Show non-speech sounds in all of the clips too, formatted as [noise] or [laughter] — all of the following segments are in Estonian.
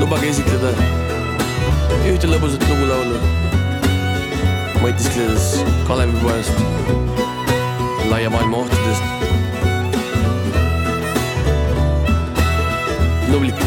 Lubage esitleda ühte lõbusat lugu laulu, mõtiskledes Kalevipoest, laia maailma ohtudest. Nublik,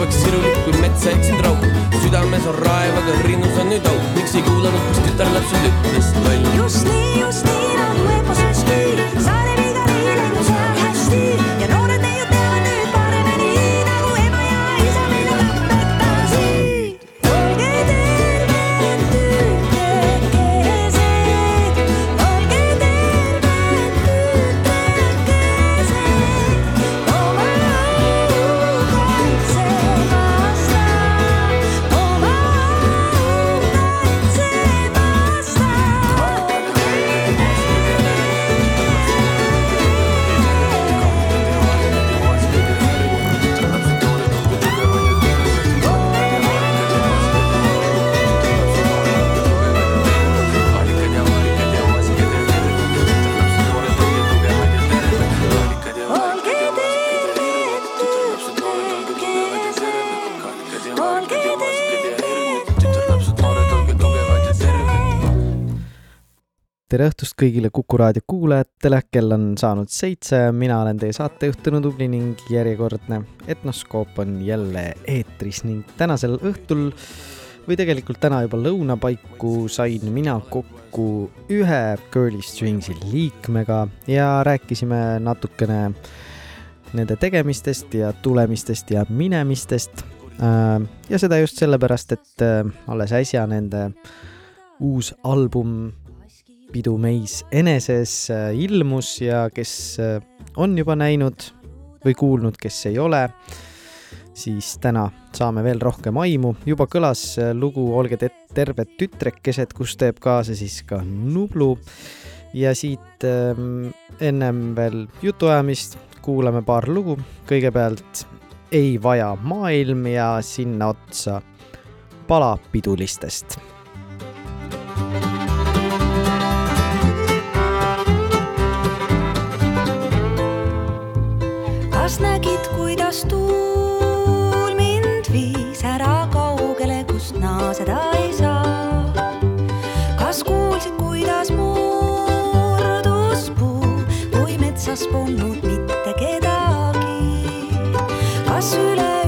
Kalevipoeg sirulik kui metsa eksinud rauk, südames on raev, aga rinnus on nüüd auk, miks ei kuulanud, mis tütarlaps sul ütles, loll. just nii, just nii tere õhtust kõigile Kuku raadio kuulajatele, kell on saanud seitse, mina olen teie saatejuht Tõnu Tubli ning järjekordne Etnoskoop on jälle eetris. Ning tänasel õhtul või tegelikult täna juba lõuna paiku sain mina kokku ühe Girly Stringsi liikmega ja rääkisime natukene nende tegemistest ja tulemistest ja minemistest. ja seda just sellepärast, et äh, alles äsja nende uus album Pidu meis eneses äh, ilmus ja kes äh, on juba näinud või kuulnud, kes ei ole, siis täna saame veel rohkem aimu. juba kõlas äh, lugu Olge te terved tütrekesed, kus teeb kaasa siis ka Nublu. ja siit ähm, ennem veel jutuajamist kuulame paar lugu. kõigepealt Ei vaja maailm ja sinna otsa palapidulistest kas nägid, kuidas tuul mind viis ära kaugele, kust naaseda ei saa? kas kuulsid, kuidas murdus puu või metsas polnud mitte kedagi? kas üle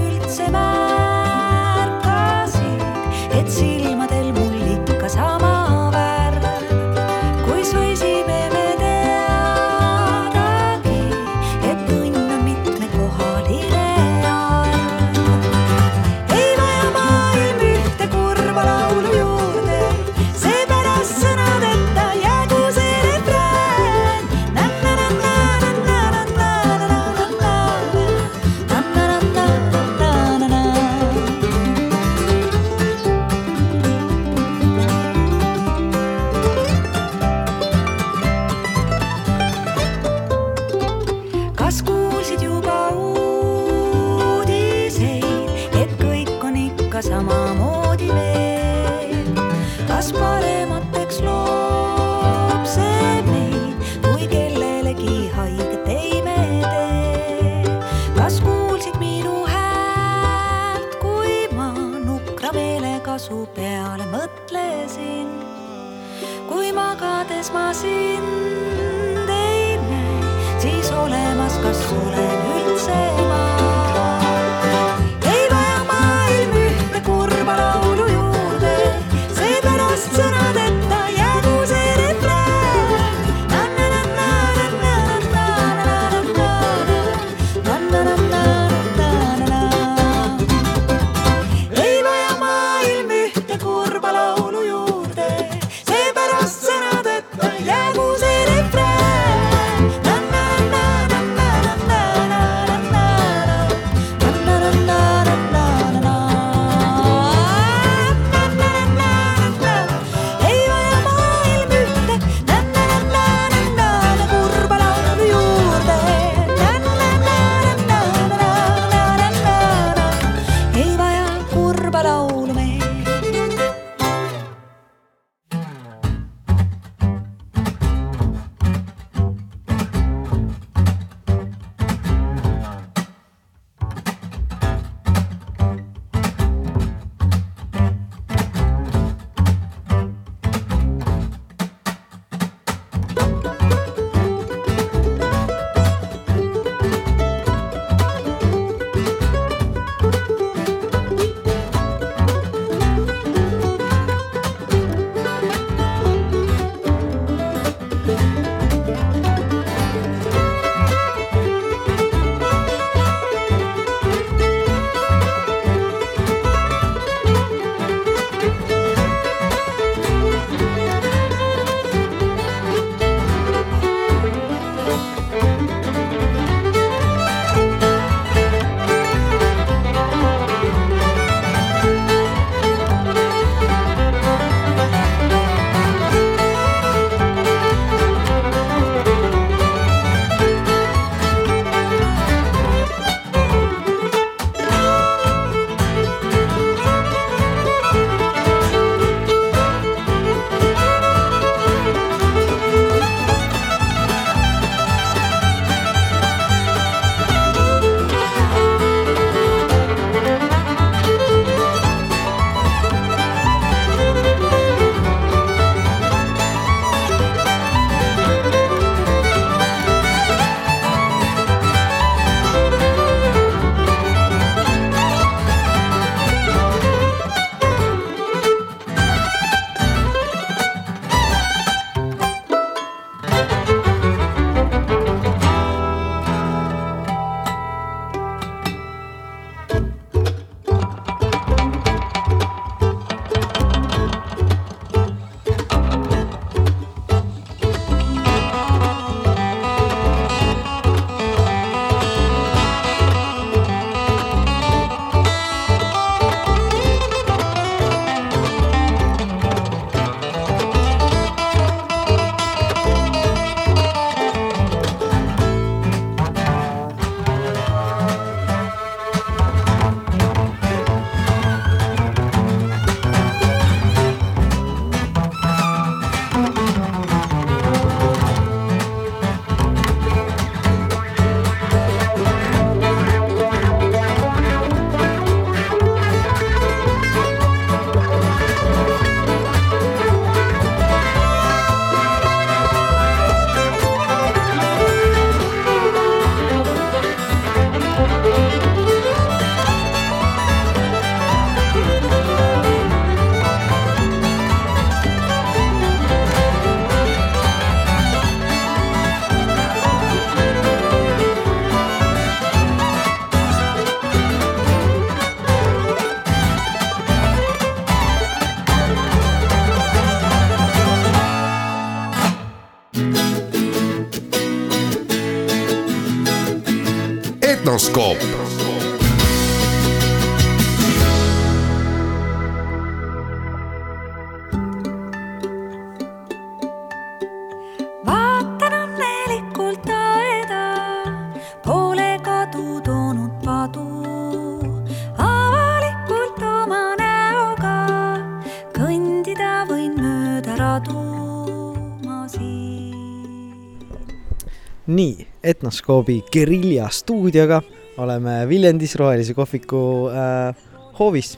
nii, Etnoskoobi Guerilla stuudioga oleme Viljandis Rohelise kohviku äh, hoovis.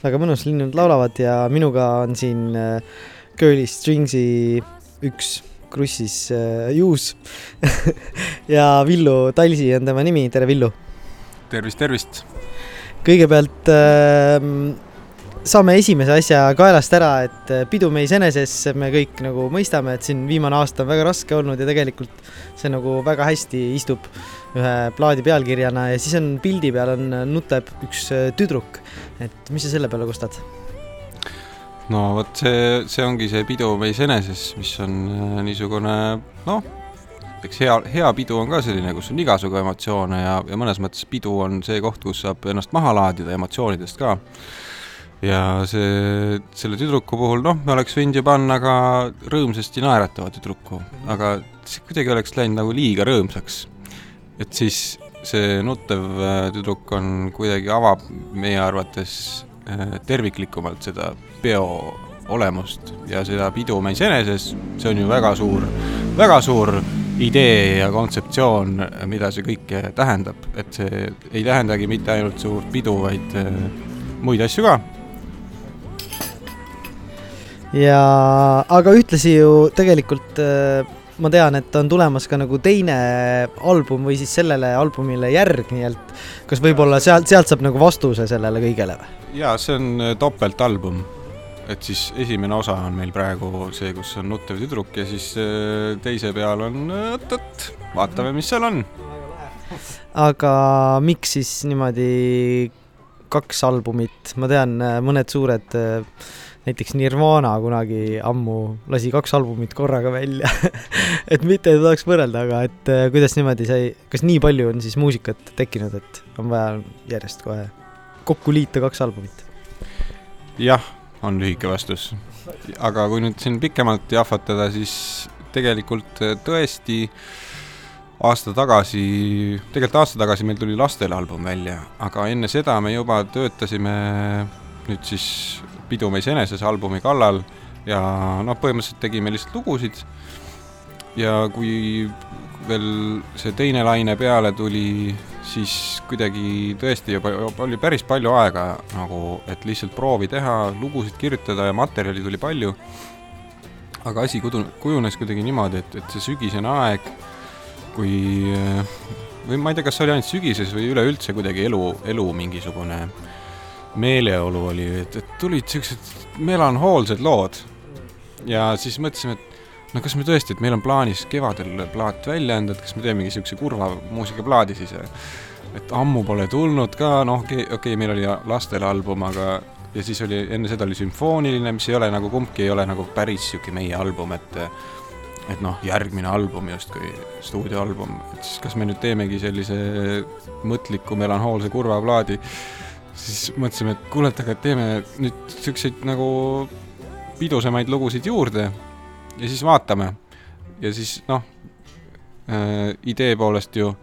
väga mõnus, linnud laulavad ja minuga on siin äh, Girly Stringsi üks krussis äh, juus [laughs] ja Villu Talsi on tema nimi, tere Villu. tervist, tervist. kõigepealt äh, saame esimese asja kaelast ära, et äh, pidume iseeneses me kõik nagu mõistame, et siin viimane aasta on väga raske olnud ja tegelikult see nagu väga hästi istub ühe plaadi pealkirjana ja siis on pildi peal on nutab üks äh, tüdruk. et mis sa selle peale kostad? no vot see, see ongi see pidu meis eneses, mis on niisugune noh, eks hea, hea pidu on ka selline, kus on igasugu emotsioone ja, ja mõnes mõttes pidu on see koht, kus saab ennast maha laadida emotsioonidest ka. Ja see, selle tüdruku puhul noh, me oleks võinud ju panna ka rõõmsasti naeratava tüdruku, aga see kuidagi oleks läinud nagu liiga rõõmsaks. et siis see nuttev äh, tüdruk on kuidagi avab meie arvates äh, terviklikumalt seda peo olemust ja seda pidu meis eneses, see on ju väga suur, väga suur idee ja kontseptsioon, mida see kõike tähendab, et see ei tähendagi mitte ainult suurt pidu, vaid äh, muid asju ka. Ja aga ühtlasi ju tegelikult äh, ma tean, et on tulemas ka nagu teine album või siis sellele albumile järg, nii et kas võib-olla sealt, sealt saab nagu vastuse sellele kõigele või? ja see on äh, topeltalbum, et siis esimene osa on meil praegu see, kus on nuttev tüdruk ja siis äh, teise peal on oot-oot, vaatame, mis seal on. aga miks siis niimoodi kaks albumit, ma tean, mõned suured, näiteks Nirvana kunagi ammu lasi kaks albumit korraga välja [laughs] et mitte ei tahaks võrrelda, aga et äh, kuidas niimoodi sai, kas nii palju on siis muusikat tekkinud, et on vaja järjest kohe kokku liita kaks albumit? jah, on lühike vastus. aga kui nüüd siin pikemalt jahvatada, siis tegelikult äh, tõesti aasta tagasi, tegelikult aasta tagasi meil tuli lastele album välja, aga enne seda me juba töötasime nüüd siis Pidu meis eneses albumi kallal ja noh, põhimõtteliselt tegime lihtsalt lugusid ja kui veel see teine laine peale tuli, siis kuidagi tõesti juba, oli päris palju aega nagu, et lihtsalt proovi teha, lugusid kirjutada ja materjali tuli palju. aga asi kudu-, kujunes kuidagi niimoodi, et, et see sügisene aeg, kui või ma ei tea, kas see oli ainult sügises või üleüldse kuidagi elu, elu mingisugune meeleolu oli, et, et tulid siuksed melanhoolsed lood. ja siis mõtlesime, et no kas me tõesti, et meil on plaanis kevadel plaat välja anda, et kas me teemegi siukse kurva muusikaplaadi siis. et ammu pole tulnud ka, noh, okei okay,, okay, meil oli lastele album, aga ja siis oli, enne seda oli sümfooniline, mis ei ole nagu, kumbki ei ole nagu päris sihuke meie album, et et noh, järgmine album justkui stuudioalbum, et siis kas me nüüd teemegi sellise mõtliku melanhoolse kurva plaadi siis mõtlesime, et kuule, et aga teeme nüüd siukseid nagu pidusemaid lugusid juurde ja siis vaatame. ja siis noh äh,, idee poolest ju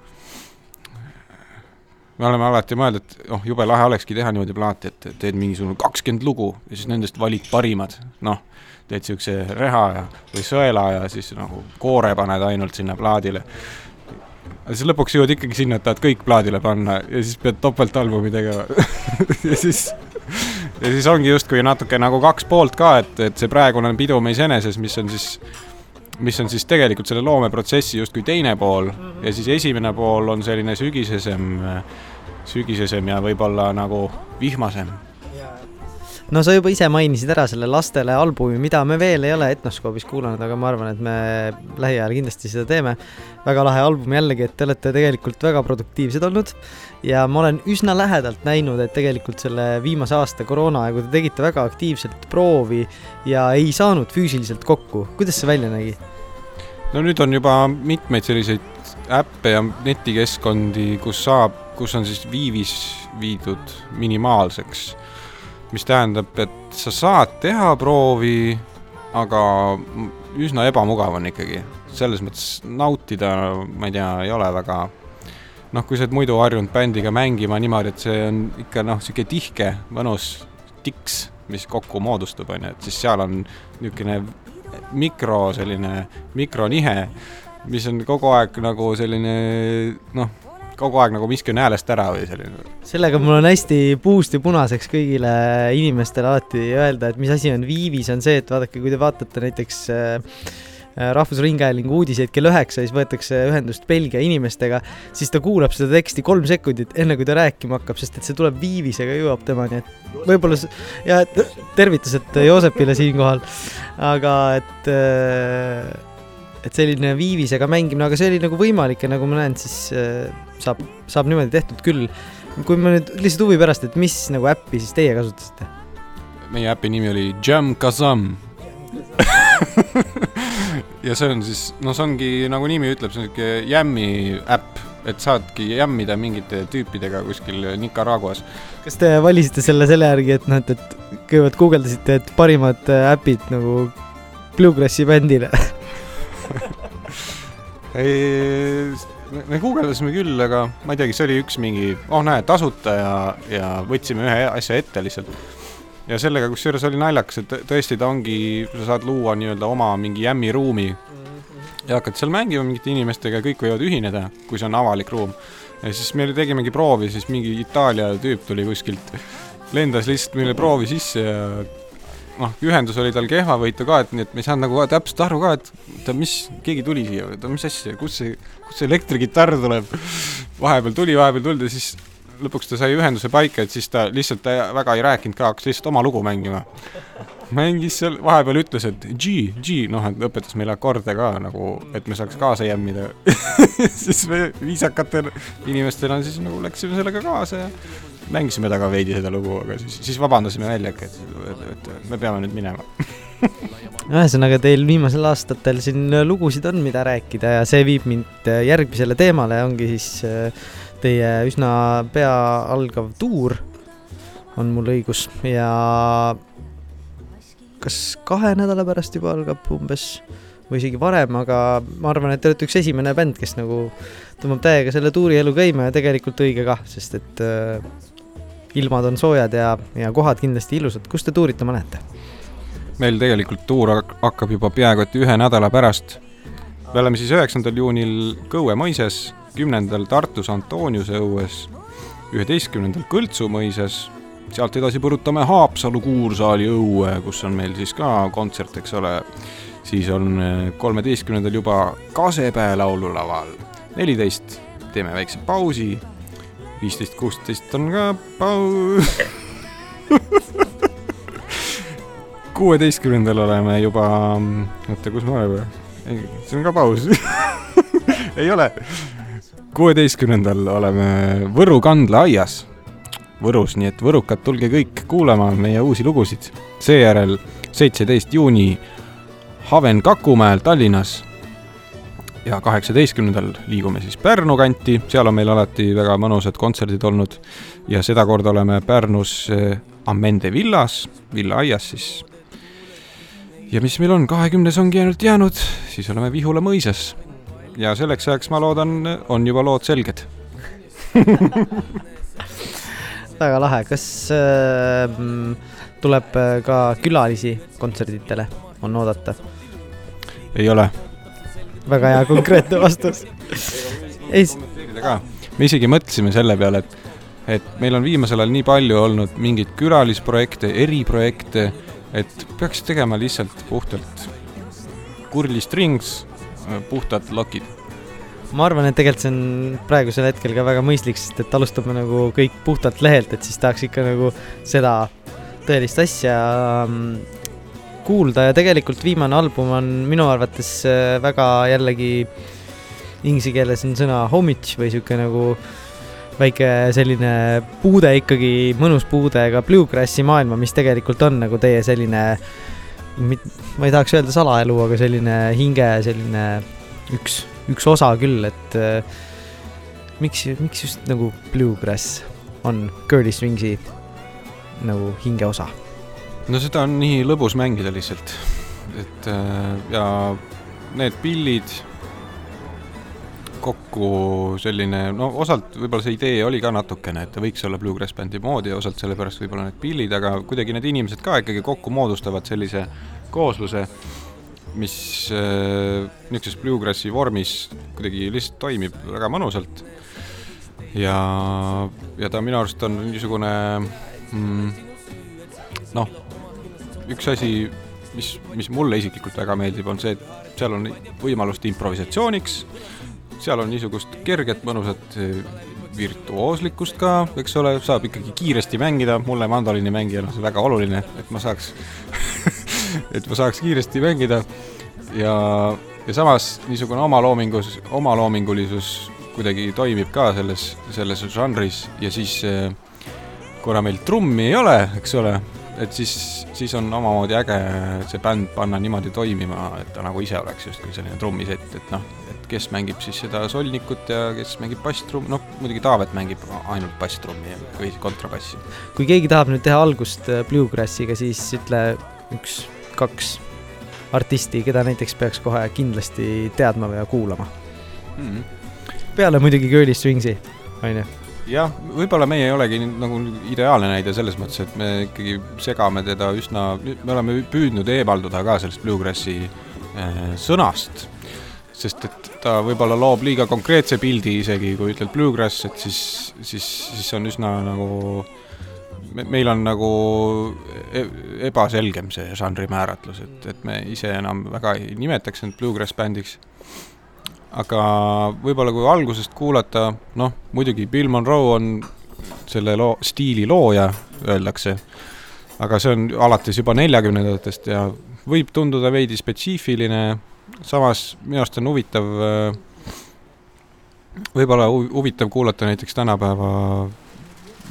me oleme alati mõelnud, et oh, jube lahe olekski teha niimoodi plaati, et teed mingisugune kakskümmend lugu ja siis nendest valid parimad, noh, teed siukse reha ja, või sõela ja siis nagu koore paned ainult sinna plaadile aga siis lõpuks jõuad ikkagi sinna, et tahad kõik plaadile panna ja siis pead topeltalbumi tegema [laughs] ja siis, ja siis ongi justkui natuke nagu kaks poolt ka, et, et see praegune on pidu meis eneses, mis on siis, mis on siis tegelikult selle loomeprotsessi justkui teine pool ja siis esimene pool on selline sügisesem, sügisesem ja võib-olla nagu vihmasem. No sa juba ise mainisid ära selle lastele albumi, mida me veel ei ole Etnoskoobis kuulanud, aga ma arvan, et me lähiajal kindlasti seda teeme. väga lahe album jällegi, et te olete tegelikult väga produktiivsed olnud ja ma olen üsna lähedalt näinud, et tegelikult selle viimase aasta koroonaaegu te tegite väga aktiivselt proovi ja ei saanud füüsiliselt kokku. kuidas see välja nägi? no nüüd on juba mitmeid selliseid äppe ja netikeskkondi, kus saab, kus on siis viivis viidud minimaalseks. Mis tähendab, et sa saad teha proovi, aga üsna ebamugav on ikkagi. selles mõttes nautida, ma ei tea, ei ole väga noh, kui sa oled muidu harjunud bändiga mängima niimoodi, et see on ikka noh, sihuke tihke, mõnus tiks, mis kokku moodustub, onju, et siis seal on niisugune mikro selline mikronihe mis on kogu aeg nagu selline noh, kogu aeg nagu miski on häälest ära või selline. sellega mul on hästi puust ja punaseks kõigile inimestele alati öelda, et mis asi on viivis, on see, et vaadake, kui te vaatate näiteks äh, Rahvusringhäälingu uudiseid kell üheksa, siis võetakse ühendust Belgia inimestega, siis ta kuulab seda teksti kolm sekundit, enne kui ta rääkima hakkab, sest et see tuleb viivisega, jõuab temani, et võib-olla ja tervitused Joosepile siinkohal, aga et äh, et selline viivisega mängimine, aga see oli nagu võimalik ja nagu ma näen, siis äh, saab, saab niimoodi tehtud küll kui ma nüüd lihtsalt huvi pärast, et mis nagu äppi siis teie kasutasite? meie äpi nimi oli Jam Kazam. [laughs] ja see on siis, no see ongi nagu nimi ütleb, see on siuke jämmi äpp, et saadki jämmida mingite tüüpidega kuskil Nicaraguas. kas te valisite selle selle järgi, et noh, et, et kõigepealt guugeldasite, et parimad äh, äpid nagu Bluegrassi bändile? [laughs] ei, me guugeldasime küll, aga ma ei teagi, see oli üks mingi, oh näe, tasuta ja, ja võtsime ühe asja ette lihtsalt. ja sellega, kusjuures oli naljakas, et tõ- tõesti ta ongi, sa saad luua nii-öelda oma mingi jämmiruumi ja hakkad seal mängima mingite inimestega ja kõik võivad ühineda, kui see on avalik ruum. ja siis me tegimegi proovi, siis mingi Itaalia tüüp tuli kuskilt, lendas lihtsalt meile proovi sisse ja noh, ühendus oli tal kehvavõitu ka, et nii et me ei saanud nagu täpselt aru ka, et ta mis, keegi tuli siia, ta mis asja, kust see, see elektrikitarr tuleb. vahepeal tuli, vahepeal tuldi, siis lõpuks ta sai ühenduse paika, et siis ta lihtsalt väga ei rääkinud ka, hakkas lihtsalt oma lugu mängima. mängis seal, vahepeal ütles, et G, G, noh, et õpetas meile akorde ka nagu, et me saaks kaasa jämmida. [laughs] siis me viisakatel inimestena siis nagu läksime sellega kaasa ja mängisime temaga veidi seda lugu, aga siis, siis vabandasime välja, et, et, et me peame nüüd minema. [laughs] [laughs] ühesõnaga, teil viimasel aastatel siin lugusid on, mida rääkida ja see viib mind äh, järgmisele teemale, ongi siis äh, teie üsna pea algav tuur, on mul õigus, ja kas kahe nädala pärast juba algab umbes või isegi varem, aga ma arvan, et te olete üks esimene bänd, kes nagu tõmbab täiega selle tuurielu käima ja tegelikult õige kah, sest et äh, ilmad on soojad ja, ja kohad kindlasti ilusad, kus te tuuritamas lähete? Meil tegelikult tuur hak- hakkab juba peaaegu et ühe nädala pärast. me oleme siis üheksandal juunil Kõue mõises, kümnendal Tartus Antoniuse õues, üheteistkümnendal Kõltsu mõises, sealt edasi põrutame Haapsalu kuursaali õue, kus on meil siis ka kontsert, eks ole. siis on eh, kolmeteistkümnendal juba Kasepää laululaval, neliteist teeme väikse pausi, viisteist, kuusteist on ka paus. [laughs] kuueteistkümnendal oleme juba, oota, kus me oleme? see on ka paus. [laughs] ei ole. kuueteistkümnendal oleme Võru kandla aias Võrus, nii et võrukad, tulge kõik kuulama meie uusi lugusid. seejärel seitseteist juuni Haven Kakumäel Tallinnas. ja kaheksateistkümnendal liigume siis Pärnu kanti, seal on meil alati väga mõnusad kontserdid olnud ja sedakorda oleme Pärnus Ammende villas, villaaias siis ja mis meil on, kahekümnes ongi ainult jäänud, siis oleme Vihula mõisas. ja selleks ajaks ma loodan, on juba lood selged. [laughs] väga lahe, kas äh, tuleb äh, ka külalisi kontserditele, on oodata? ei ole. väga hea konkreetne vastus. [laughs] ei, ka, me isegi mõtlesime selle peale, et, et meil on viimasel ajal nii palju olnud mingeid külalisprojekte, eriprojekte, et peaks tegema lihtsalt puhtalt kurli strings, puhtad lokid. ma arvan, et tegelikult see on praegusel hetkel ka väga mõistlik, sest et alustame nagu kõik puhtalt lehelt, et siis tahaks ikka nagu seda tõelist asja mm, kuulda ja tegelikult viimane album on minu arvates äh, väga jällegi inglise keeles on sõna homage või sihuke nagu väike selline puude ikkagi, mõnus puude ka bluegrassi maailma, mis tegelikult on nagu teie selline, ma ei tahaks öelda salaelu, aga selline hinge selline üks, üks osa küll, et äh, miks, miks just nagu bluegrass on Curly Stringsi nagu hingeosa? no seda on nii lõbus mängida lihtsalt, et äh, ja need pillid kokku selline, no osalt võib-olla see idee oli ka natukene, et ta võiks olla bluegrass bändi moodi ja osalt sellepärast võib-olla need pillid, aga kuidagi need inimesed ka ikkagi kokku moodustavad sellise koosluse. mis äh, niisuguses bluegrassi vormis kuidagi lihtsalt toimib väga mõnusalt. ja, ja ta minu arust on niisugune mm, noh, üks asi, mis, mis mulle isiklikult väga meeldib, on see, et seal on võimalust improvisatsiooniks, seal on niisugust kerget mõnusat eh, virtuooslikkust ka, eks ole, saab ikkagi kiiresti mängida, mulle mandoliini mängijana see väga oluline, et ma saaks [laughs] et ma saaks kiiresti mängida. Ja, ja samas niisugune omaloomingus, omaloomingulisus kuidagi toimib ka selles, selles žanris. Ja siis eh, kuna meil trummi ei ole, eks ole, et siis, siis on omamoodi äge see bänd panna niimoodi toimima, et ta nagu ise oleks justkui selline trummisett, et noh, kes mängib siis seda solnikut ja kes mängib basstrummi, noh muidugi Taavet mängib ainult basstrummi või kontrabassi. kui keegi tahab nüüd teha algust äh, Bluegrassiga, siis ütle üks-kaks artisti, keda näiteks peaks kohe kindlasti teadma ja kuulama. Mm -hmm. peale muidugi Girly Swings'i, on ju. jah, võib-olla meie ei olegi nagu ideaalne näide selles mõttes, et me ikkagi segame teda üsna, me oleme püüdnud eemalduda ka sellest bluegrassi äh, sõnast, sest et ta võib-olla loob liiga konkreetse pildi isegi, kui ütled bluegrass, et siis, siis, siis on üsna nagu me, meil on nagu e ebaselgem see žanri määratlus, et, et me ise enam väga ei nimetaks end bluegrass bändiks. Aga võib-olla kui algusest kuulata, noh muidugi Bill Monroe on selle loo, stiili looja, öeldakse, aga see on alates juba neljakümnendatest ja võib tunduda veidi spetsiifiline, samas minu arust on huvitav, võib-olla hu- huvitav kuulata näiteks tänapäeva,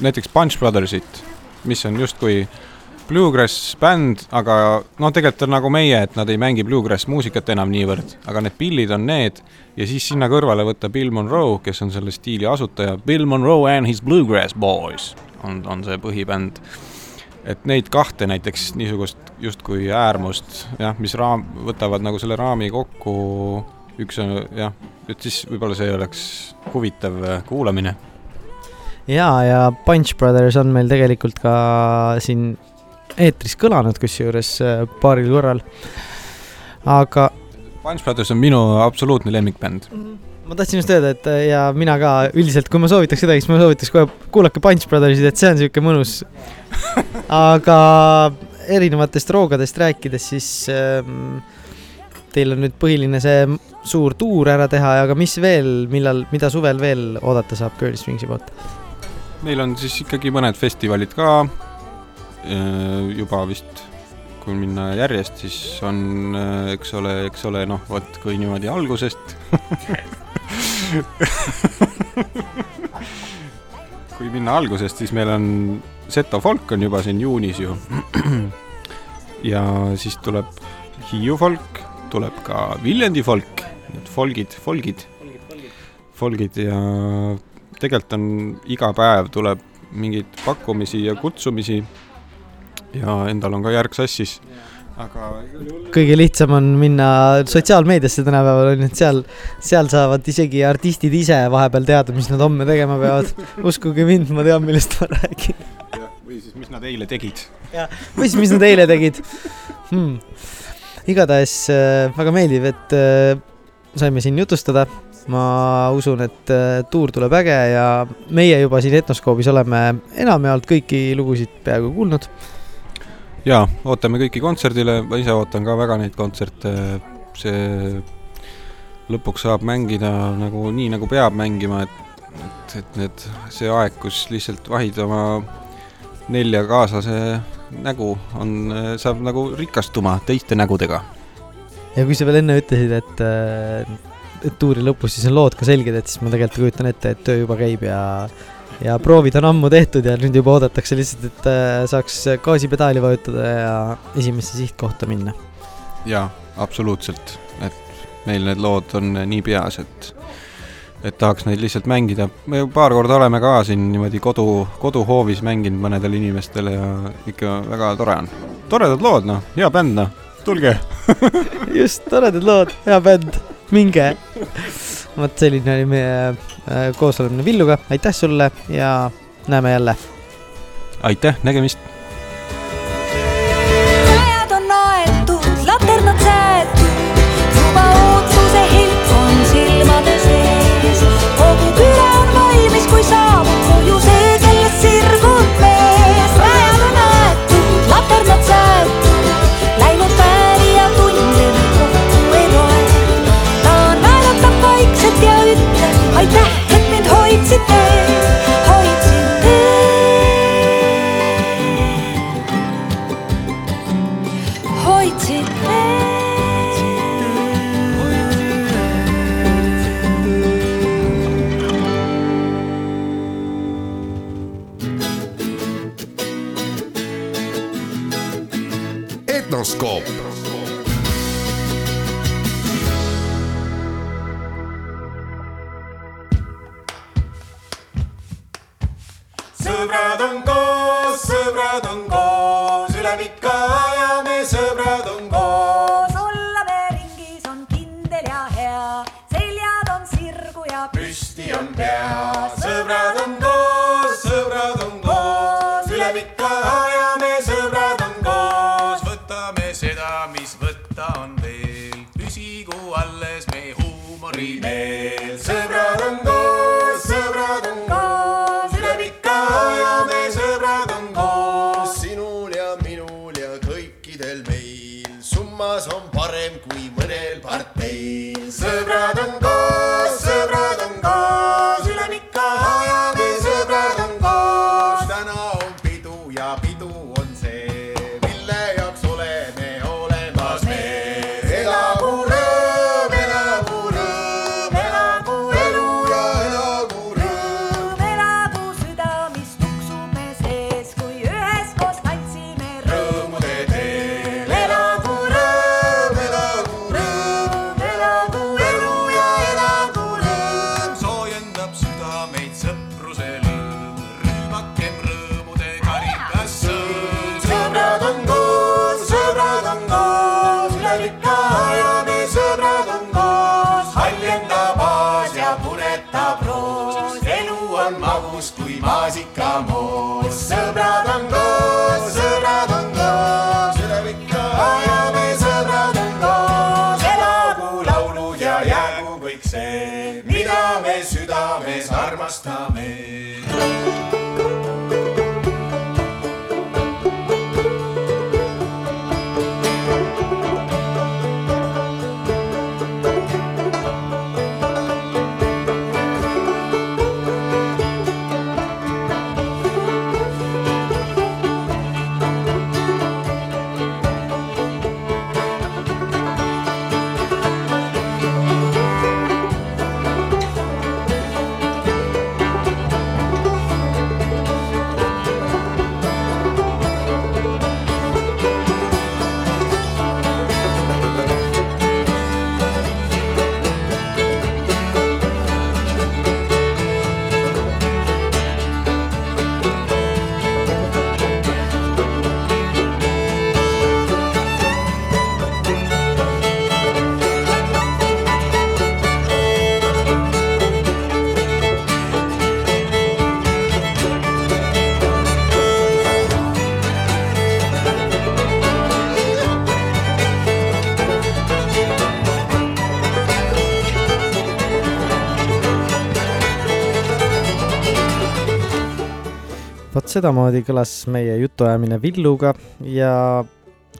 näiteks Punch Brothersit, mis on justkui bluegrass bänd, aga no tegelikult on nagu meie, et nad ei mängi bluegrass muusikat enam niivõrd, aga need pillid on need ja siis sinna kõrvale võtta Bill Monroe, kes on selle stiili asutaja, Bill Monroe and his Bluegrass Boys on, on see põhibänd. Et neid kahte näiteks niisugust justkui äärmust jah, mis raam, võtavad nagu selle raami kokku, üks on jah, et siis võib-olla see oleks huvitav kuulamine. ja, ja Punch Brothers on meil tegelikult ka siin eetris kõlanud, kusjuures äh, paaril korral. aga Punch Brothers on minu absoluutne lemmikbänd. Ma tahtsin just öelda, et äh, ja mina ka üldiselt, kui ma soovitaks kedagi, siis ma soovitaks kohe kuulake Punch Brothersit, et see on sihuke mõnus. [laughs] aga erinevatest roogadest rääkides, siis ähm, teil on nüüd põhiline see suur tuur ära teha, aga mis veel, millal, mida suvel veel oodata saab Girl Swingsi poolt? meil on siis ikkagi mõned festivalid ka juba vist, kui minna järjest, siis on, eks ole, eks ole, noh, vot kui niimoodi algusest. [laughs] [laughs] kui minna algusest, siis meil on Seto folk on juba siin juunis ju. [clears throat] ja siis tuleb Hiiu folk, tuleb ka Viljandi folk, need folgid, folgid, folgid ja tegelikult on iga päev tuleb mingeid pakkumisi ja kutsumisi. Ja endal on ka järg sassis, aga kõige lihtsam on minna sotsiaalmeediasse tänapäeval on ju, et seal, seal saavad isegi artistid ise vahepeal teada, mis nad homme tegema peavad. uskuge mind, ma tean, millest ma räägin. või siis mis nad eile tegid. või siis, mis nad eile tegid hmm.. igatahes äh, väga meeldiv, et äh, saime siin jutustada. ma usun, et äh, tuur tuleb äge ja meie juba siin Etnoskoobis oleme enamjaolt kõiki lugusid peaaegu kuulnud. jaa, ootame kõiki kontserdile, ma ise ootan ka väga neid kontserte, see lõpuks saab mängida nagu nii, nagu peab mängima, et, et, et need, see aeg, kus lihtsalt vahid oma nelja kaaslase nägu on, saab nagu rikastuma teiste nägudega. Ja kui sa veel enne ütlesid, et, et tuuri lõpus siis on lood ka selged, et siis ma tegelikult kujutan ette, et töö juba käib ja [laughs] ja proovid on ammu tehtud ja nüüd juba oodatakse lihtsalt, et äh, saaks gaasipedaali vajutada ja esimesse sihtkohta minna. jaa, absoluutselt, et meil need lood on nii peas, et et tahaks neid lihtsalt mängida, me ju paar korda oleme ka siin niimoodi kodu, koduhoovis mänginud mõnedele inimestele ja ikka väga tore on. toredad lood, noh, hea bänd, noh, tulge. [laughs] just, toredad lood, hea bänd, minge. [laughs] vot selline oli meie äh, koosolemine Villuga, aitäh sulle ja näeme jälle. aitäh, nägemist. Sedamoodi kõlas meie jutuajamine Villuga ja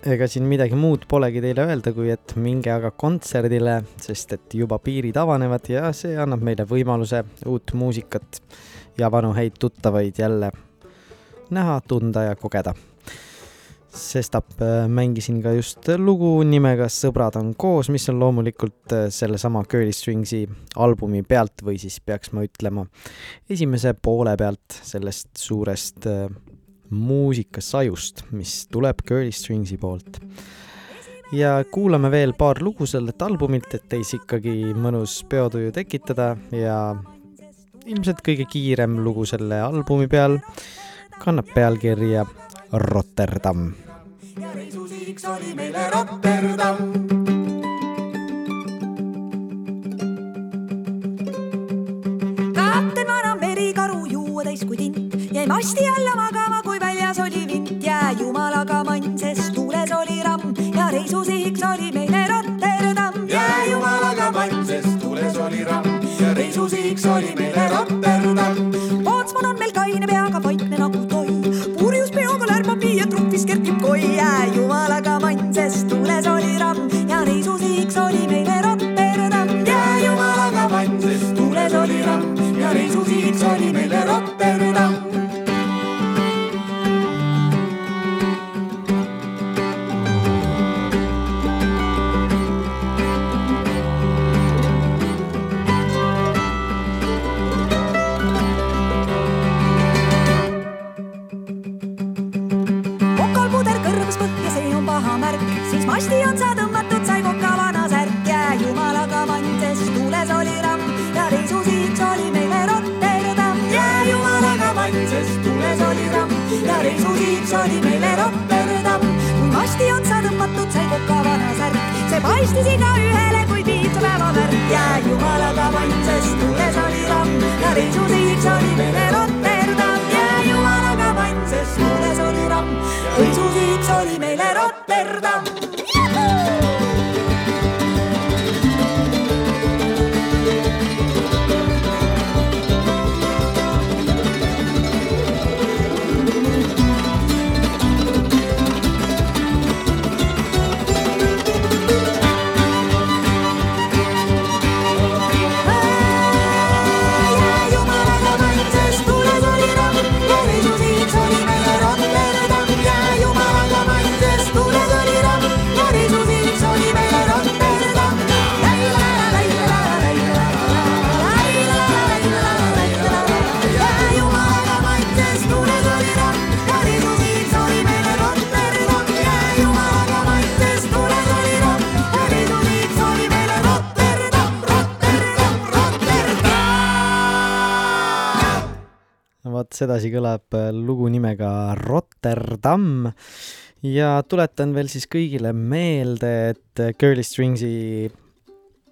ega siin midagi muud polegi teile öelda, kui et minge aga kontserdile, sest et juba piirid avanevad ja see annab meile võimaluse uut muusikat ja vanu häid tuttavaid jälle näha, tunda ja kogeda. Sestap äh, mängisin ka just lugu nimega Sõbrad on koos, mis on loomulikult äh, sellesama Curly Stringsi albumi pealt või siis peaks ma ütlema esimese poole pealt sellest suurest äh, muusikasajust, mis tuleb Curly Stringsi poolt. ja kuulame veel paar lugu sellelt albumilt, et teis ikkagi mõnus peotuju tekitada ja ilmselt kõige kiirem lugu selle albumi peal kannab pealkirja Rotterdam. ja reisusihiks oli meile Rotterdam. kapten vana merikaru juua täis kui tint, jäi masti alla magama, kui väljas oli vint, jää jumalaga mann, sest tuules oli ramm ja reisusihiks oli meile Rotterdam. jää jumalaga mann, sest tuules oli ramm ja reisusihiks oli meile Rotterdam. pootsman on meil kaine peaga vaikne nagu sest tuules oli ramm ja reisusihiks oli meile Rotterdam. jää jumalaga mann, sest tuules oli ramm ja reisusihiks oli meile Rotterdam. Vot sedasi kõlab äh, lugu nimega Rotterdam. Ja tuletan veel siis kõigile meelde, et äh, Girly Stringsi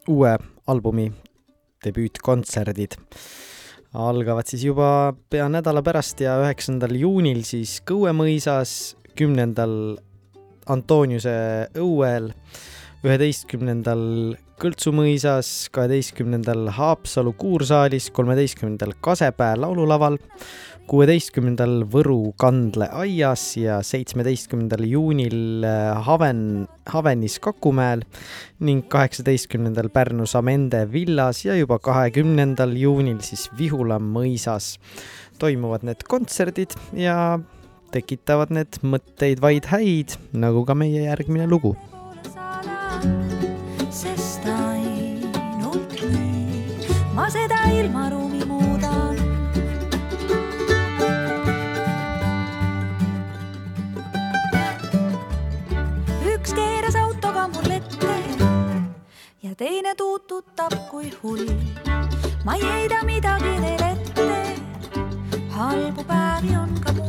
uue albumi debüütkontserdid algavad siis juba pea nädala pärast ja üheksandal juunil siis Kõue mõisas, kümnendal Antoniuse õuel, üheteistkümnendal Kõltsu mõisas, kaheteistkümnendal Haapsalu kuursaalis, kolmeteistkümnendal Kasepää laululaval, kuueteistkümnendal Võru kandleaias ja seitsmeteistkümnendal juunil äh, Haven, Havenis Kakumäel ning kaheksateistkümnendal Pärnu Samende villas ja juba kahekümnendal juunil siis Vihula mõisas toimuvad need kontserdid ja tekitavad need mõtteid vaid häid, nagu ka meie järgmine lugu sest ainult nii ma seda ilmaruumi muudan. Ja teine tuututab kui hull. ma ei heida midagi neile ette, halbu päevi on ka mul.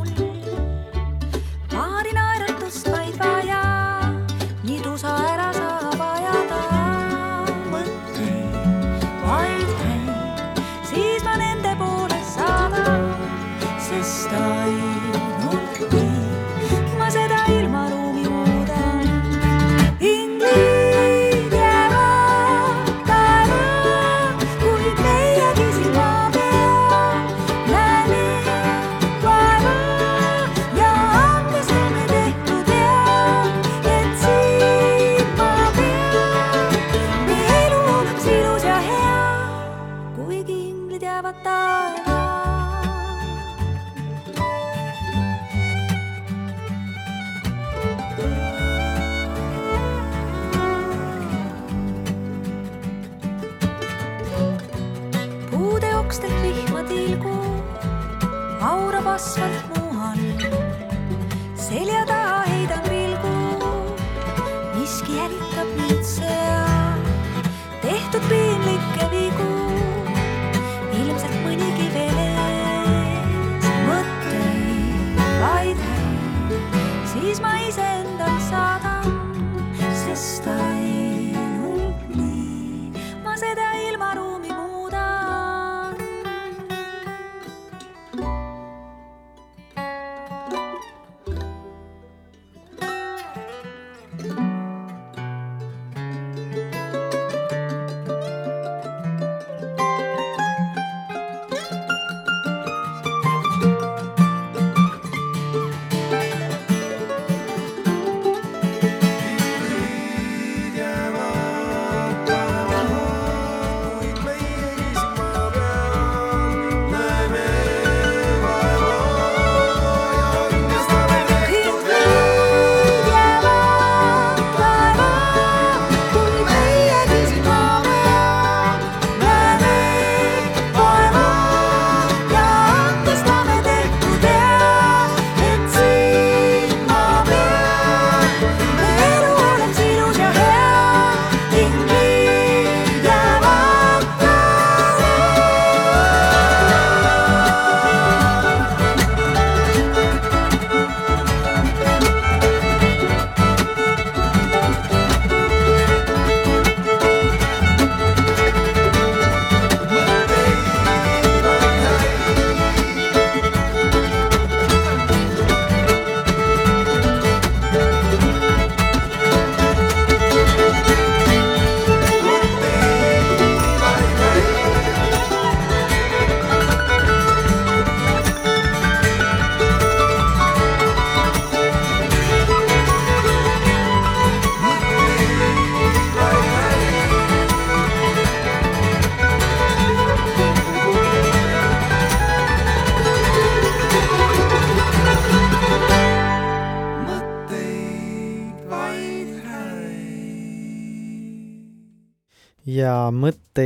Sest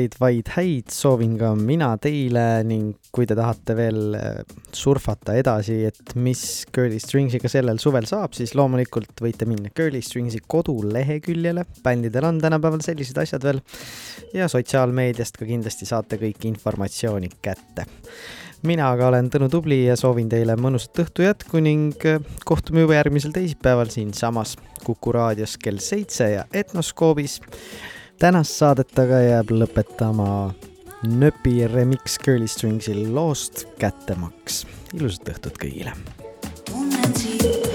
mõtteid vaid häid soovin ka mina teile ning kui te tahate veel äh, surfata edasi, et mis Girly Stringsiga sellel suvel saab, siis loomulikult võite minna Girly Stringsi koduleheküljele, bändidel on tänapäeval sellised asjad veel, ja sotsiaalmeediast ka kindlasti saate kõik informatsiooni kätte. mina aga olen Tõnu Tubli ja soovin teile mõnusat õhtu jätku ning äh, kohtume juba järgmisel teisipäeval siinsamas Kuku raadios kell seitse ja Etnoskoobis tänast saadet aga jääb lõpetama Nööpi remix Girly Stringsil loost Kättemaks. ilusat õhtut kõigile! tunnen sind